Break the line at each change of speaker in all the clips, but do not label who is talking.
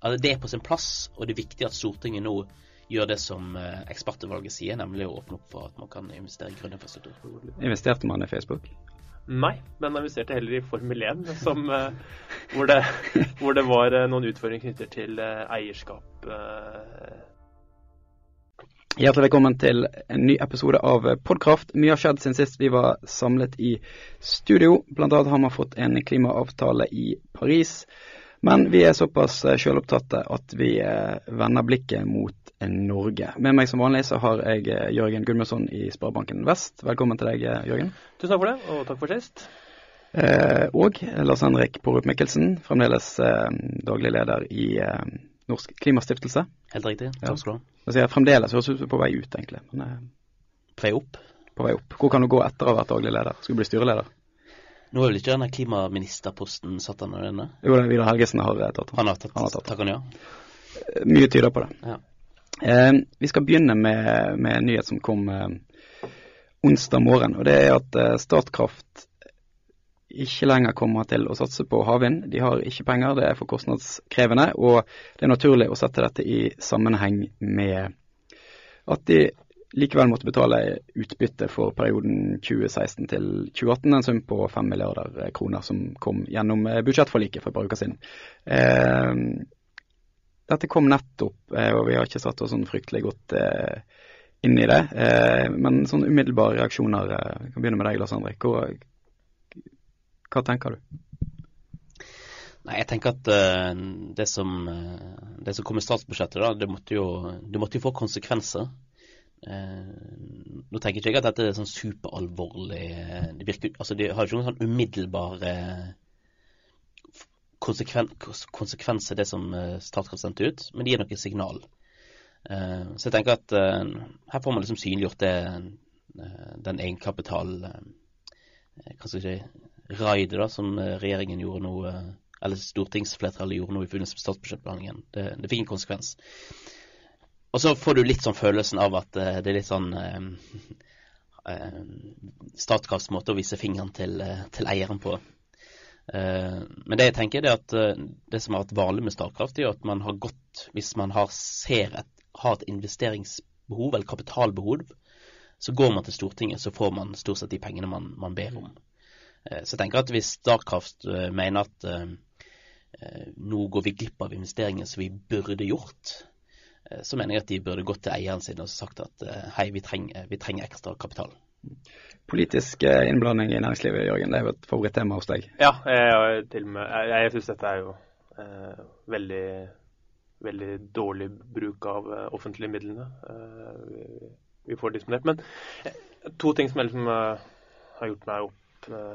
altså det er på sin plass, og det er viktig at Stortinget nå gjør det som eh, ekspertutvalget sier, nemlig å åpne opp for at man kan investere i grønn infrastruktur.
Investerte man i Facebook?
Nei, men investerte heller i Formel 1, som, eh, hvor, det, hvor, det, var eh, noen utfordringer knyttet til eierskap.
Hjertelig velkommen til en ny episode av Podkraft. Mye har skjedd siden sist vi var samlet i studio. Blant annet har man fått en klimaavtale i Paris. Men vi er såpass sjølopptatte at vi vender blikket mot Norge. Med meg som vanlig så har jeg eh, Jørgen Gudmundsson i Sparebanken Vest. Velkommen til deg, eh, Jørgen.
Tusen takk for det, og takk for sist.
Eh, og Lars Henrik Porup Mikkelsen, fremdeles eh, daglig leder i eh, Norsk Klimastiftelse.
Helt riktig. Takk skal du ha.
Ja. Jeg fremdeles høres ut som på vei ut, egentlig. Men,
eh, på vei opp?
På vei opp. Hvor kan du gå etter å ha vært daglig leder? Skal du bli styreleder?
Nå er vel ikke denne klimaministerposten satt han av denne?
Jo, Vidar Helgesen har tatt
den. Han har tatt, han har tatt. Takk han ja.
Mye tyder på det.
Ja.
Eh, vi skal begynne med, med, en nyhet som kom eh, onsdag morgen. og Det er at eh, Statkraft ikke lenger kommer til å satse på havvind. De har ikke penger, det er for kostnadskrevende. Og det er naturlig å sette dette i sammenheng med at de likevel måtte betale utbytte for perioden 2016 til 2018, en sum på 5 milliarder kroner som kom gjennom budsjettforliket for et par uker siden. Eh, dette kom nettopp, eh, og vi har ikke satt oss sånn fryktelig godt eh, inn i det. Eh, men sånn umiddelbare reaksjoner Jeg kan begynne med deg, Lars Andrik. Hva, hva tenker du?
Nei, jeg tenker at uh, det, som, uh, det som kom i statsbudsjettet, da, det måtte jo, det måtte jo få konsekvenser. Uh, nå tenker jeg ikke at dette er sånn superalvorlig det virker, altså De har ikke noen sånn umiddelbare konsekven, konsekvenser, det som uh, Statkraft sendte ut, men de gir noen signal. Så jeg tenker at her får man liksom synliggjort det, den egenkapital Hva si raidet som regjeringen gjorde nå, eller stortingsflertallet gjorde nå i forbindelse med statsbudsjettbehandlingen. Det, det, fikk en konsekvens. Og så får du litt sånn følelsen av at det er litt sånn Statkrafts måte å vise fingeren til, til eieren på. Eh, men det jeg tenker er at eh, det som har vært vanlig med Statkraft, er at man har gått Hvis man har, ser et, har et investeringsbehov eller kapitalbehov, så går man til Stortinget, så får man stort sett de pengene man, man ber om. Eh, så jeg tenker at hvis Statkraft mener at nå går vi glipp av investeringer som vi burde gjort, så mener jeg at de burde gått til eieren sin og sagt at hei, vi trenger, vi trenger ekstra kapital
politisk eh, innblanding i næringslivet, Jørgen. Det er jo et favorittema hos deg.
Ja, jeg, til med, jeg, jeg syns dette er jo eh, veldig, veldig dårlig bruk av eh, offentlige midlene eh, vi får disponert. Men eh, to ting som jeg liksom eh, har gjort meg opp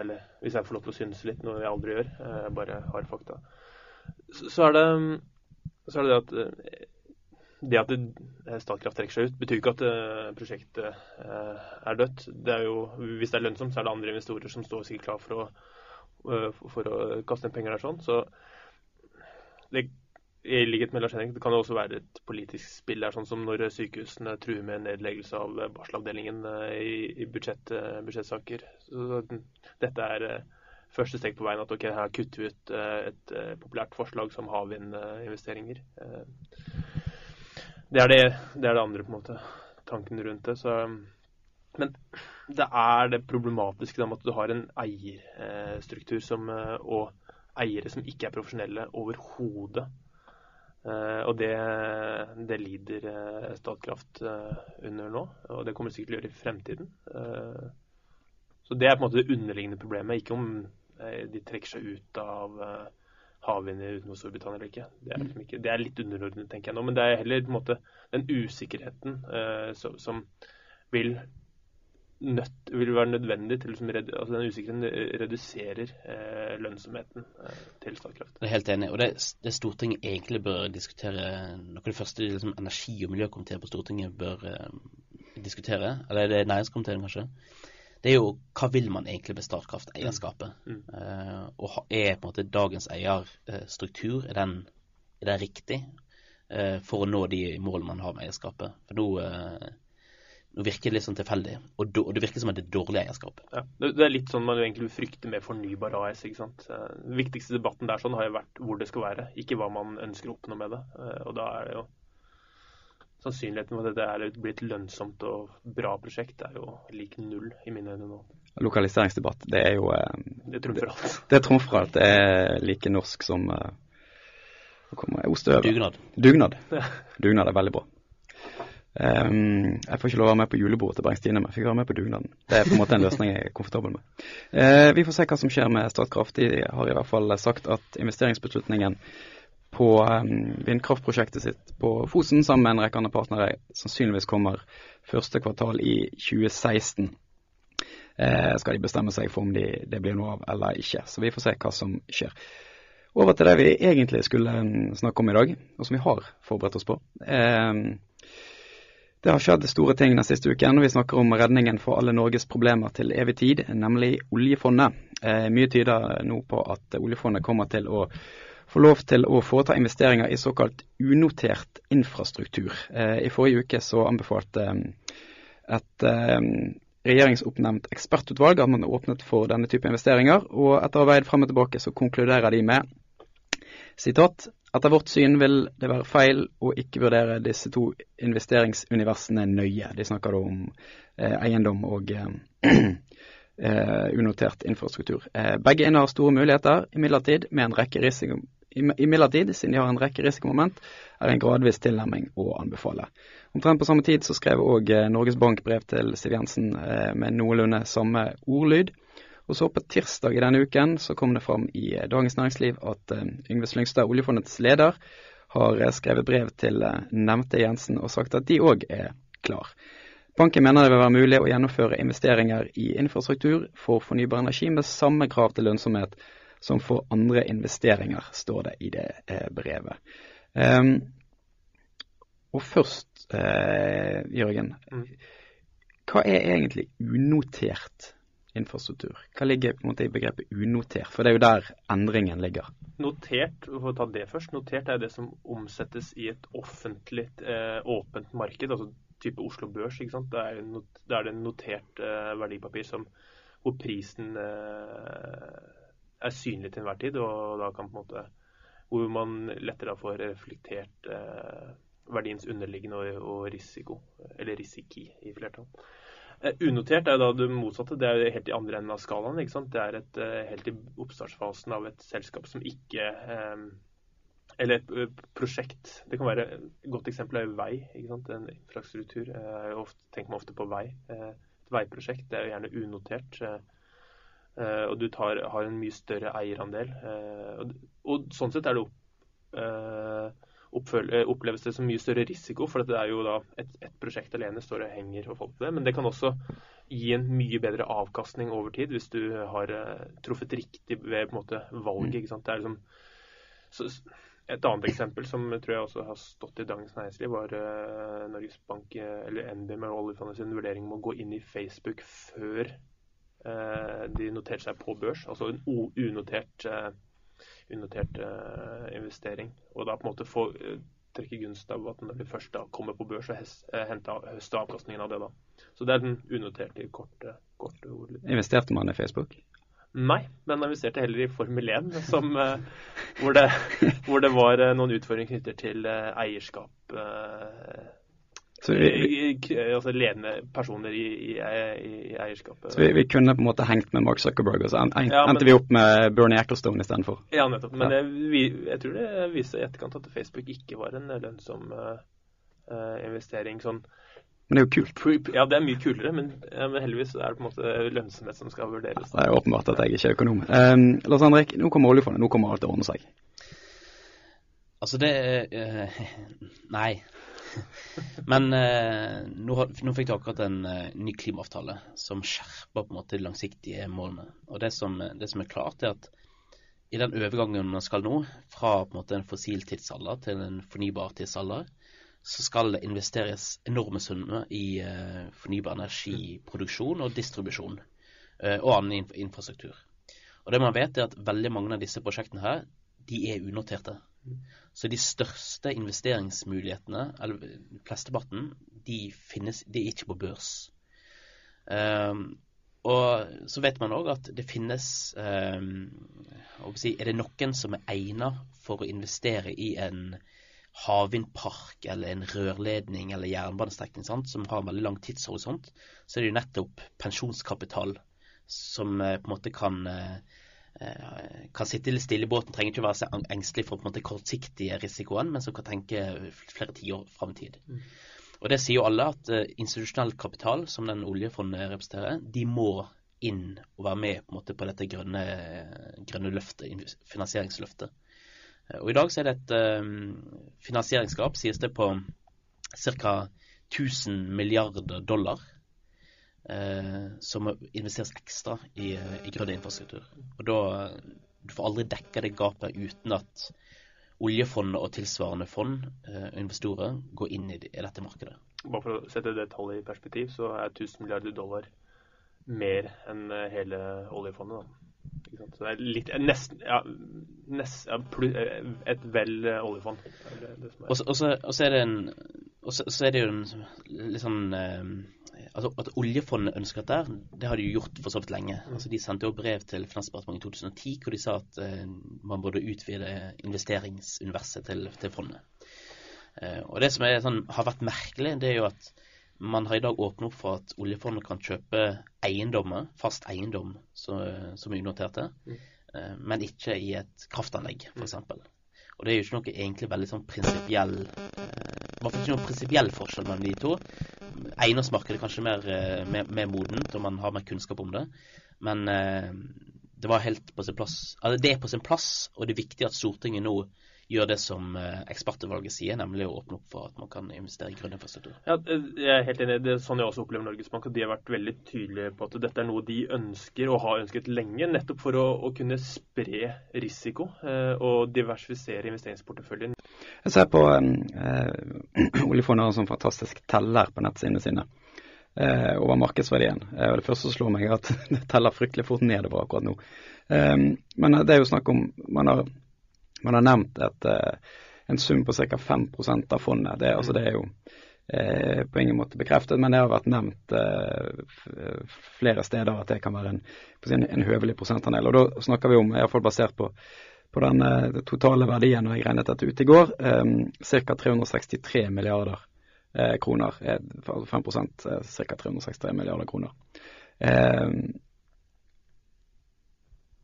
Eller hvis jeg får lov til å synes litt, noe jeg aldri gjør, jeg bare har fakta, så, så, er, det, så er det det at det at det, Statkraft trekker seg ut, betyr ikke at uh, prosjektet uh, er dødt. Det er jo, hvis det er lønnsomt, så er det andre investorer som står sikkert klar for å, for å kaste inn penger der. sånn. Så det, i likhet med Lars Henrik, det kan jo også være et politisk spill der, sånn som når sykehusene truer med nedleggelse av barselavdelingen i, i budsjett, budsjettsaker. Så, dette er første steg på veien at ok, her kutter vi ut et populært forslag som havvindinvesteringer. Uh, det er det, det er det, andre, på en måte, tanken rundt det. Så, men det er det problematiske med at du har en eierstruktur som, eh, og eiere som ikke er profesjonelle overhodet. Uh, og det, det lider uh, Statkraft under nå, og det kommer sikkert til å gjøre i fremtiden. så det er på en måte det underliggende problemet, ikke om de trekker seg ut av havvind utenfor Storbritannia eller ikke. Det er, liksom ikke. det er, litt underordnet, tenker jeg nå. Men det er heller måte den usikkerheten eh, som, som vil, nødt, vil, være nødvendig til liksom, altså Den usikkerheten reduserer eh, lønnsomheten eh, til Statkraft.
Jeg er helt enig. Og det, det Stortinget egentlig bør diskutere, noe av det første liksom, energi- og miljøkomiteen på Stortinget bør diskutere, eller det er næringskomiteen kanskje, det er jo hva vil man egentlig med Statkraft-eierskapet? Mm. Uh, og er på en måte dagens eierstruktur er den, er den riktig uh, for å nå de målene man har med eierskapet? For nå, uh, Nå virker det litt sånn tilfeldig, og, do, og det virker som er dårlig eierskap.
Ja, det, er litt sånn man egentlig frykter med fornybar AS. ikke sant? Eh, Den viktigste debatten der sånn har jo vært hvor det skal være, ikke hva man ønsker å oppnå med det. Eh, Og da er det jo Sannsynligheten for at dette er, blir et lønnsomt og bra prosjekt er jo lik null i mine øyne nå.
Lokaliseringsdebatt, det er jo eh,
Det trumfer alt.
Det trumfer alt. Det er like norsk som eh, Hva kommer ostehøvel?
Dugnad.
Dugnad.
Ja.
Dugnad er veldig bra. Um, jeg får ikke lov å være med på julebordet til Bergstine, men jeg fikk være med på dugnaden. Det er på en måte en løsning jeg er komfortabel med. Uh, vi får se hva som skjer med Statkraft. De har i hvert fall sagt at investeringsbeslutningen på um, vindkraftprosjektet sitt på Fosen sammen med en rekke andre partnere sannsynligvis kommer første kvartal i 2016. Eh, skal de bestemme seg for om de, det blir noe av eller ikke. Så vi får se hva som skjer. Over til det vi egentlig skulle mm, snakke om i dag, og som vi har forberedt oss på. Eh, det har skjedd store ting den siste uken. og Vi snakker om redningen for alle Norges problemer til evig tid, nemlig oljefondet. Eh, mye tyder nå på at oljefondet kommer til å få lov til å foreta investeringer i såkalt unotert infrastruktur. Eh, I forrige uke så anbefalte eh, et eh, regjeringsoppnevnt ekspertutvalg at man åpnet for denne type investeringer, og etter å ha veid frem og tilbake så konkluderer de med sitat etter vårt syn vil det være feil å ikke vurdere disse to investeringsuniversene nøye. De snakker da om eiendom og unotert infrastruktur. Eh, begge innehar store muligheter, imidlertid med siden de har en rekke risikomoment, er en gradvis tilnærming å anbefale. Omtrent på samme tid så skrev òg eh, Norges Bank brev til Siv Jensen eh, med noenlunde samme ordlyd. Og så på tirsdag i denne uken så kom det fram i eh, Dagens Næringsliv at eh, Yngve Slyngstad, oljefondets leder, har eh, skrevet brev til eh, nevnte Jensen og sagt at de òg er klar. Banken mener det vil være mulig å gjennomføre investeringer i infrastruktur for fornybar energi med samme krav til lønnsomhet som for andre investeringer, står det i det eh, brevet. Um, og først, eh, Jørgen,
Mm.
hva er egentlig unotert infrastruktur? Hva ligger på en måte i begrepet unotert? For det er jo der endringen ligger.
Notert, for å ta det først, notert er det som omsettes i et offentlig, eh, åpent marked, altså type Oslo Børs. ikke sant? Da er, det det notert uh, verdipapir som, hvor prisen uh, er synlig til enhver tid, og da kan på en måte hvor man lettere får reflektert uh, verdiens underliggende og, og risiko, eller risiki i flertall. Unotert er da det motsatte. Det er helt i andre enden av skalaen. ikke sant? Det er et, helt i oppstartsfasen av et selskap som ikke Eller et eh, prosjekt. Det kan være Et godt eksempel er jo vei. ikke sant? En infrastruktur. Jeg ofte, tenker meg ofte på vei. Eh, Et veiprosjekt det er jo gjerne unotert. eh, eh, Og du tar, har en mye større eierandel. eh, Og, og sånn sett er det opp, eh, eh, oppleves det som mye større risiko, for det er jo da et, et prosjekt alene står og henger og folk på det. Men det kan også gi en mye bedre avkastning over tid hvis du har eh, truffet riktig ved på en måte valget. ikke sant? Det er liksom, så, et annet eksempel som tror jeg også har stått i Dagens Næringsliv, var uh, Norges Bank, eh, eller NB med oljefondet sin vurdering om å gå inn i Facebook før uh, de noterte seg på børs. Altså en unotert uh, unotert investering. Og da på en måte få trekke gunst av at når de først da kommer på børs, og hente høste avkastningen av det da. Så det er den unoterte korte, korte ordet.
Investerte man i Facebook?
Nei, men jeg investerte heller i Formel 1, som, eh, hvor, det, hvor det var eh, noen utfordringer knyttet til eh, eierskap.
Så vi,
altså ledende personer i, i, i, eierskapet.
så vi, vi kunne på en måte hengt med Mark Zuckerberg, og så en, en,
Ja, men-
endte vi opp med Bernie Ecclestone istedenfor.
Ja, nettopp. Men
Ja.
Jeg, jeg tror det viste i etterkant at Facebook ikke var en lønnsom eh, investering. Sånn,
Men det er jo kult.
ja, det er mye kulere, men, ja, men heldigvis er det på en måte lønnsomhet som skal vurderes.
Det er jo åpenbart at jeg ikke er økonom. Um, Lars Henrik, nå kommer oljefondet. Nå kommer alt til å ordne seg.
Altså, det eh, Nei. Men eh, nå, nå fikk du akkurat en eh, ny klimaavtale som skjerper på en måte de langsiktige målene. Og det som, det som er klart, er at i den overgangen man skal nå, fra på en måte en fossil tidsalder til en fornybar tidsalder, så skal det investeres enorme summer i eh, fornybar energiproduksjon og distribusjon eh, og annen inf infrastruktur. Og det man vet, er at veldig mange av disse prosjektene her, de er unoterte. Så de største investeringsmulighetene, eller flesteparten, de finnes de er ikke på børs. Um, og så vet man òg at det finnes um, si, Er det noen som er egnet for å investere i en havvindpark eller en rørledning eller jernbanestrekning som har en veldig lang tidshorisont, så er det jo nettopp pensjonskapital som uh, på en måte kan uh, kan sitte litt stille i båten, trenger ikke være så engstelig for på en måte kortsiktige risikoen, men som kan tenke flere tiår fram i tid. Mm. Og Det sier jo alle at institusjonell kapital, som den oljefondet representerer, de må inn og være med på, en måte, på dette grønne, grønne løftet, finansieringsløftet. Uh, og I dag så er det et uh, finansieringsgap, sies det, på ca. 1000 milliarder dollar. som investeres ekstra i, i grønn infrastruktur. Og da, Du får aldri dekka det gapet uten at oljefondet og tilsvarende fond, eh, investorer, går inn i, dette markedet.
Bare for å sette det tallet i perspektiv, så er 1000 milliarder dollar mer enn eh, hele oljefondet. da. Så det er litt, nesten, ja, nest, ja, et vel oljefond.
Og så er det en og så, så, er det jo en litt sånn eh, altså At oljefondet ønsker dette, det har de jo gjort for så vidt lenge. Mm. Altså De sendte jo brev til Finansdepartementet i 2010 hvor de sa at eh, man burde utvide investeringsuniverset til, til fondet. Eh, og Det som sånn, har vært merkelig, det er jo at man har i dag åpnet opp for at oljefondet kan kjøpe eiendommer, fast eiendom som, som er unoterte, mm. Eh, men ikke i et kraftanlegg, f.eks. Mm. Og det er jo ikke noe egentlig veldig sånn prinsipiell eh, I hvert fall ikke noen prinsipiell forskjell mellom de to. Eiendomsmarkedet er kanskje mer, eh, mer, mer, modent, og man har mer kunnskap om det. Men det var helt på sin plass. Altså, det er på sin plass, og det er viktig at Stortinget nå gjør det som eh, ekspertutvalget sier, nemlig å åpne opp for at man kan investere i grønn infrastruktur.
Ja, jeg er helt enig. Det er sånn jeg også opplever Norges Bank. og De har vært veldig tydelige på at dette er noe de ønsker og har ønsket lenge, nettopp for å, å kunne spre risiko eh, og diversifisere investeringsporteføljen.
Jeg ser på eh, oljefondet har en sånn fantastisk teller på nettsidene sine eh, over markedsverdien. Eh, og Det første som slår meg, er at det teller fryktelig fort nedover akkurat nå. Eh, men det er jo snakk om Man har, man har nevnt et, eh, en sum på ca. 5% av fondet. Det, altså, det er jo eh, på ingen måte bekreftet, men det har vært nevnt flere steder at det kan være en, en, en høvelig prosentandel. Og Da snakker vi om, iallfall basert på på den eh, totale verdien, når jeg regnet dette ut i går, um, ca. 363 milliarder eh, kroner. Altså 5 eh, ca. 363 milliarder kroner.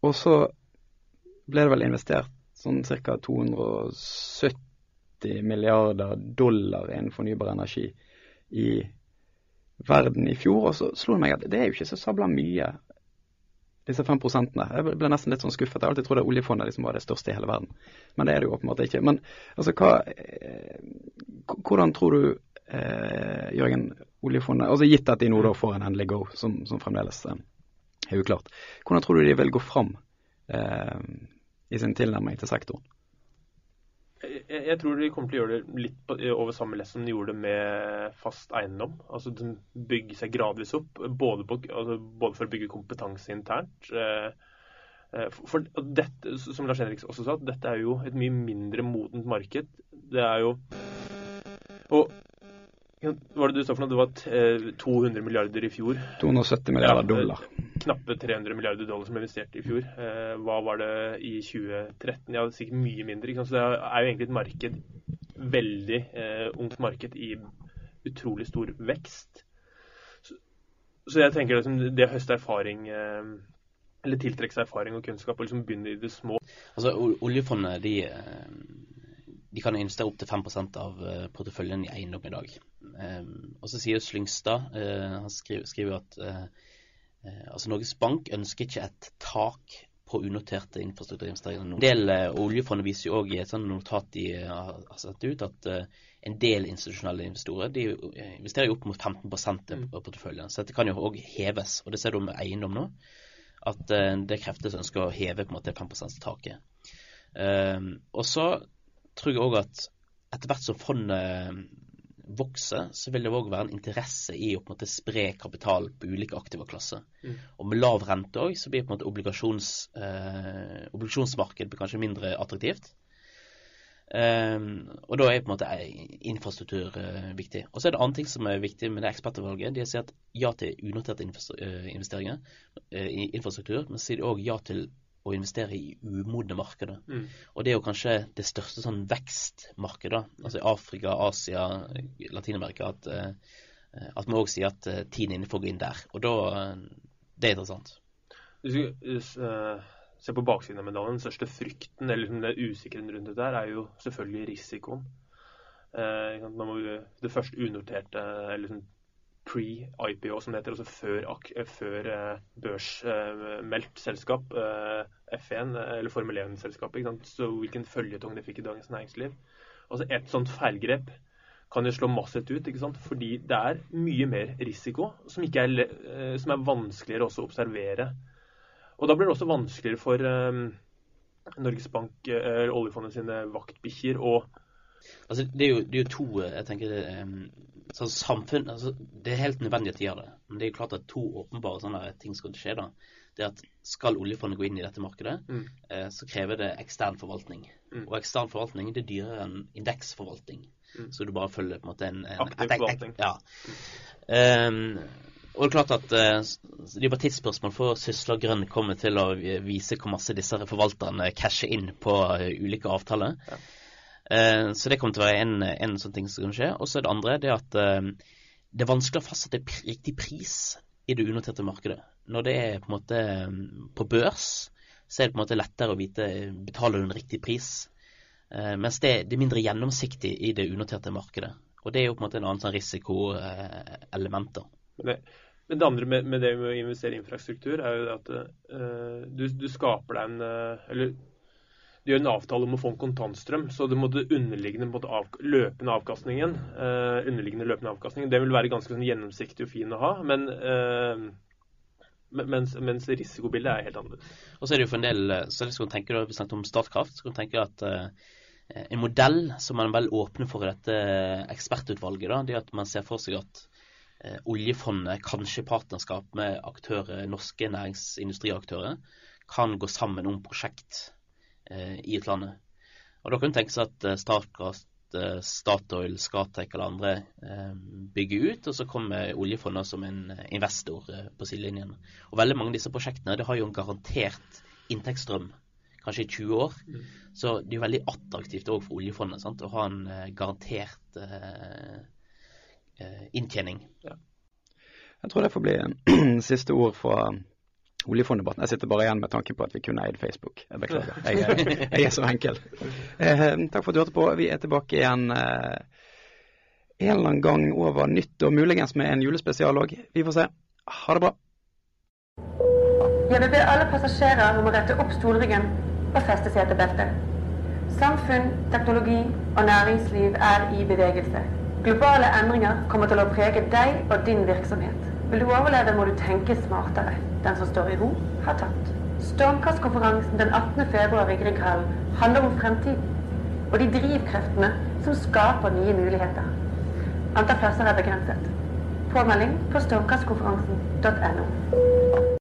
Og så ble det vel investert sånn ca. 270 milliarder dollar innen fornybar energi i verden i fjor. Og så slo det meg at det er jo ikke så sabla mye disse fem prosentene. Jeg ble nesten litt sånn skuffet. Jeg alltid trodd at oljefondet liksom var det største i hele verden. Men det er det jo åpenbart ikke. Men altså, hva, eh, hvordan tror du, eh, Jørgen, oljefondet altså Gitt at de nå da får en endelig go, som, som fremdeles eh, er uklart. Hvordan tror du de vil gå fram eh, i sin tilnærming til sektoren?
Jeg, jeg, tror de kommer til å gjøre det litt på, over samme lest som de gjorde det med fast eiendom. Altså de bygge seg gradvis opp, både, på, altså, både for å bygge kompetanse internt. Eh, eh for, dette, som Lars Henrik også sa, dette er jo et mye mindre modent marked. Det er jo Og var det du sa for noe? Det var 200 eh, milliarder i fjor.
270 milliarder ja, dollar.
Knappe 300 milliarder dollar som ble investert i fjor. Eh, hva var det i 2013? Ja, sikkert mye mindre. Så det er jo egentlig et marked, veldig eh, ungt marked i utrolig stor vekst. Så, så jeg tenker liksom, det å høste erfaring eh, eller tiltrekke seg erfaring og kunnskap og liksom begynne i det små.
Altså, Oljefondet de eh, de kan investere opptil 5 av porteføljen i eiendom i dag. Um, og så sier Slyngstad uh, han skriver, skriver at uh, altså Norges Bank ønsker ikke et tak på unoterte infrastrukturinvesteringer. En del oljefondet viser jo òg i et sånt notat de har satt ut, at en del institusjonelle investorer de investerer jo opp mot 15 mm. på porteføljen. Så dette kan jo òg heves. Og det ser du med eiendom nå, at det er krefter som ønsker å heve på en måte 5 %-taket. Um, og så tror jeg òg at etter hvert som fondet vokser, så vil det òg være en interesse i å på en måte spre kapital på ulike aktive klasser. Mm. Og med lav rente òg, så blir på en måte obligasjons, eh, obligasjonsmarkedet kanskje mindre attraktivt. Um, og da er på en måte infrastruktur uh, viktig. Og så er det andre ting som er viktig med det ekspertutvalget. De sier at ja til unoterte investeringer uh, i infrastruktur, men sier òg ja til å investere i umodne markeder. Mm. Og det er jo kanskje det største sånn vekstmarkedet, altså i Afrika, Asia, Latin-Amerika, at, uh, at vi òg sier at tiden er inne for å gå inn der. Og da Det er interessant.
Hvis, se på baksiden av medaljen. Den største frykten eller liksom det usikkerheten rundt det der, er jo selvfølgelig risikoen. Eh, det første unoterte, eller liksom pre-IPO, som det heter, altså før, før eh, børsmeldt eh, selskap, eh, F1 eller Formel 1-selskapet. Så hvilken føljetong det fikk i Dagens Næringsliv. Altså Et sånt feilgrep kan jo slå massivt ut, ikke sant? fordi det er mye mer risiko som, er, eh, som er vanskeligere å observere og da blir det også vanskeligere for Norges Bank, eller oljefondet sine vaktbikkjer å
Altså, det er, jo, det er jo to eh, jeg tenker um, sånn samfunn, altså, det er helt nødvendig at de gjør det. Men det er jo klart at to åpenbare sånne ting skal skje. da. Det at Skal oljefondet gå inn i dette markedet, mm. eh, så krever det ekstern forvaltning. Mm. Og ekstern forvaltning det er dyrere enn indeksforvaltning. Mm. Så du bare følger på en måte en, en
Aktiv forvaltning.
Ja. Um, og det er klart at eh, det er bare tidsspørsmål for Sysla Grønn kommer til å vise hvor masse disse forvalterne casher inn på eh, ulike avtaler. Ja. Eh, så det kommer til å være en, en sånn ting som kan skje. Og så er det andre det at det er vanskelig å fastsette riktig pris i det unoterte markedet. Når det er på en måte på børs, så er det på en måte lettere å vite betaler du en riktig pris. Mens det, det, er mindre gjennomsiktig i det unoterte markedet. Og det er jo på en måte en annen sånn risikoelement.
Men det andre med, med, det med å investere i infrastruktur, er jo at uh, du, du, skaper deg en uh, Eller du gjør en avtale om å få en kontantstrøm, så det måtte underliggende måte, av, løpende avkastningen uh, underliggende løpende avkastningen, det vil være ganske sånn, gjennomsiktig og fin å ha, men mens, mens, risikobildet er helt annerledes.
Og så er det jo for en del så det skal tenke da, Vi snakket om Statkraft. så kan du tenke at en modell som man er veldig åpne for i dette ekspertutvalget, da, det er at man ser for seg at eh, oljefondet, kanskje partnerskap med aktører, norske næringsindustriaktører, kan gå sammen om prosjekt eh, i utlandet. Og Da kan tenke seg at eh, Statkraft, eh, Statoil, Scatec eller andre eh, bygger ut, og så kommer oljefondet som en investor på sidelinjen. Og Veldig mange av disse prosjektene det har jo en garantert inntektsstrøm kanskje i 20 år. Mm. Så det er jo veldig attraktivt òg for oljefondet sant? å ha en garantert eh, Eh, inntjening. Ja.
Jeg tror det får bli siste ord fra oljefonddebatten. Jeg sitter bare igjen med tanken på at vi kunne eid Facebook. Jeg beklager. Jeg er, jeg er så enkel. Eh, takk for at du hørte på. Vi er tilbake igjen eh, en eller annen gang over nytt, og muligens med en julespesial òg. Vi får se. Ha det bra.
Jeg vil be alle passasjerer om å rette opp stolryggen og feste setebeltet. Samfunn, teknologi og næringsliv er i bevegelse. Globale endringer kommer til å prege deg og din virksomhet. Vil du overleve, må du tenke smartere. Den som står i ro, har tatt. Stormkastkonferansen den 18. februar i Grieghallen handler om fremtiden og de drivkreftene som skaper nye muligheter. Antall plasser er begrenset. Påmelding på stormkastkonferansen.no.